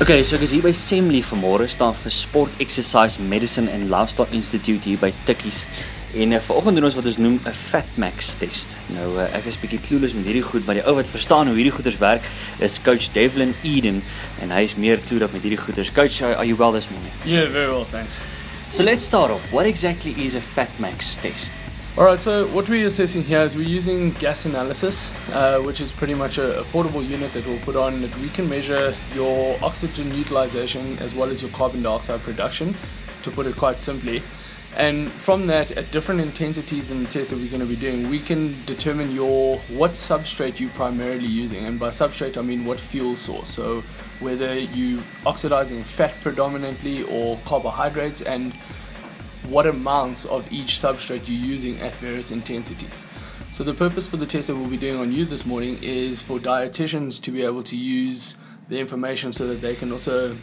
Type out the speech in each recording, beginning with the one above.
Okay, so ek is hier by Semley vanmôre staan vir Sport Exercise Medicine and Lifestyle Institute hier by Tikkies. En uh, vanoggend doen ons wat ons noem 'n Fatmax test. Nou uh, ek is bietjie clueless met hierdie goed, maar die ou wat verstaan hoe hierdie goeders werk is coach Devlin Eden en hy is meer clued up met hierdie goeders. Coach, are you well this morning? Yeah, very well, thanks. So let's start off. What exactly is a Fatmax test? All right, so what we're assessing here is we're using gas analysis, uh, which is pretty much a, a portable unit that we'll put on that we can measure your oxygen utilization as well as your carbon dioxide production, to put it quite simply. And from that, at different intensities in the test that we're going to be doing, we can determine your what substrate you're primarily using. And by substrate, I mean what fuel source. So whether you're oxidizing fat predominantly or carbohydrates, and what amounts of each substrate you're using at various intensities. So the purpose for the test that we'll be doing on you this morning is for dietitians to be able to use the information so that they can also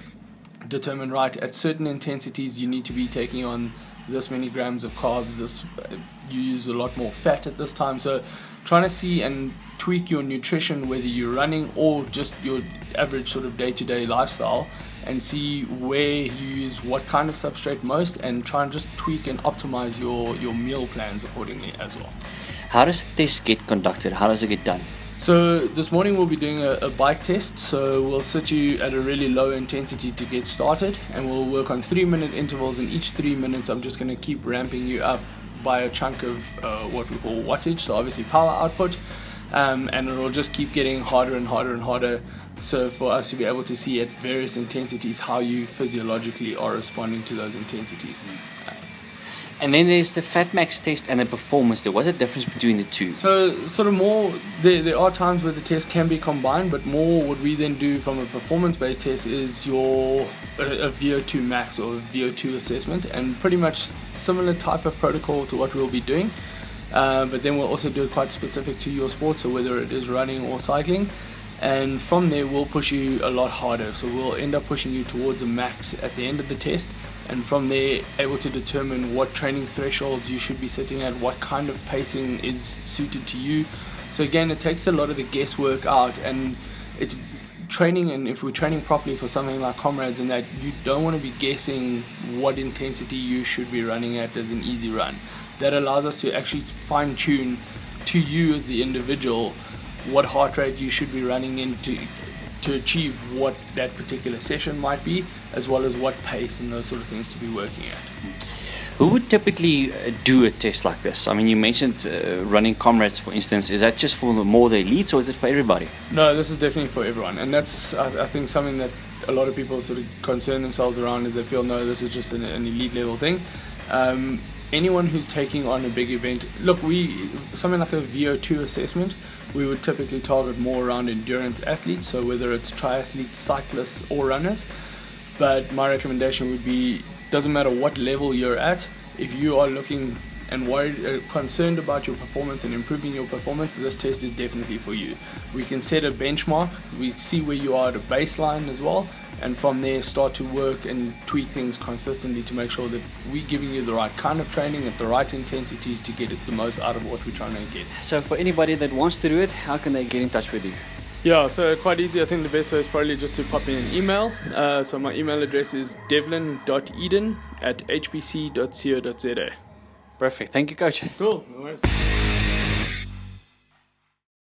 determine right at certain intensities you need to be taking on this many grams of carbs this you use a lot more fat at this time so trying to see and tweak your nutrition whether you're running or just your average sort of day-to-day lifestyle and see where you use what kind of substrate most and try and just tweak and optimize your your meal plans accordingly as well How does this get conducted? How does it get done? so this morning we'll be doing a, a bike test. So we'll sit you at a really low intensity to get started, and we'll work on three minute intervals. And each three minutes, I'm just going to keep ramping you up by a chunk of uh, what we call wattage. So obviously power output, um, and it'll just keep getting harder and harder and harder. So for us to be able to see at various intensities how you physiologically are responding to those intensities. And then there's the Fatmax test and the performance There was a difference between the two? So, sort of more, there, there are times where the test can be combined, but more what we then do from a performance based test is your a, a VO2 max or VO2 assessment, and pretty much similar type of protocol to what we'll be doing. Uh, but then we'll also do it quite specific to your sport, so whether it is running or cycling. And from there, we'll push you a lot harder. So we'll end up pushing you towards a max at the end of the test, and from there, able to determine what training thresholds you should be sitting at, what kind of pacing is suited to you. So again, it takes a lot of the guesswork out, and it's training. And if we're training properly for something like comrades, and that you don't want to be guessing what intensity you should be running at as an easy run. That allows us to actually fine tune to you as the individual what heart rate you should be running into to achieve what that particular session might be, as well as what pace and those sort of things to be working at. Who would typically uh, do a test like this? I mean, you mentioned uh, running comrades, for instance. Is that just for the more the elites, or is it for everybody? No, this is definitely for everyone, and that's I, I think something that a lot of people sort of concern themselves around is they feel no, this is just an, an elite level thing. Um, anyone who's taking on a big event, look, we something like a VO2 assessment, we would typically target more around endurance athletes, so whether it's triathletes, cyclists, or runners. But my recommendation would be doesn't matter what level you're at, if you are looking and worried, uh, concerned about your performance and improving your performance, this test is definitely for you. We can set a benchmark, we see where you are at a baseline as well, and from there start to work and tweak things consistently to make sure that we're giving you the right kind of training at the right intensities to get the most out of what we're trying to get. So, for anybody that wants to do it, how can they get in touch with you? Yeah, so quite easy. I think the best way is probably just to pop in an email. Uh, so my email address is devlin.eden at hpc.co.za. Perfect. Thank you, coach. Cool, no worries.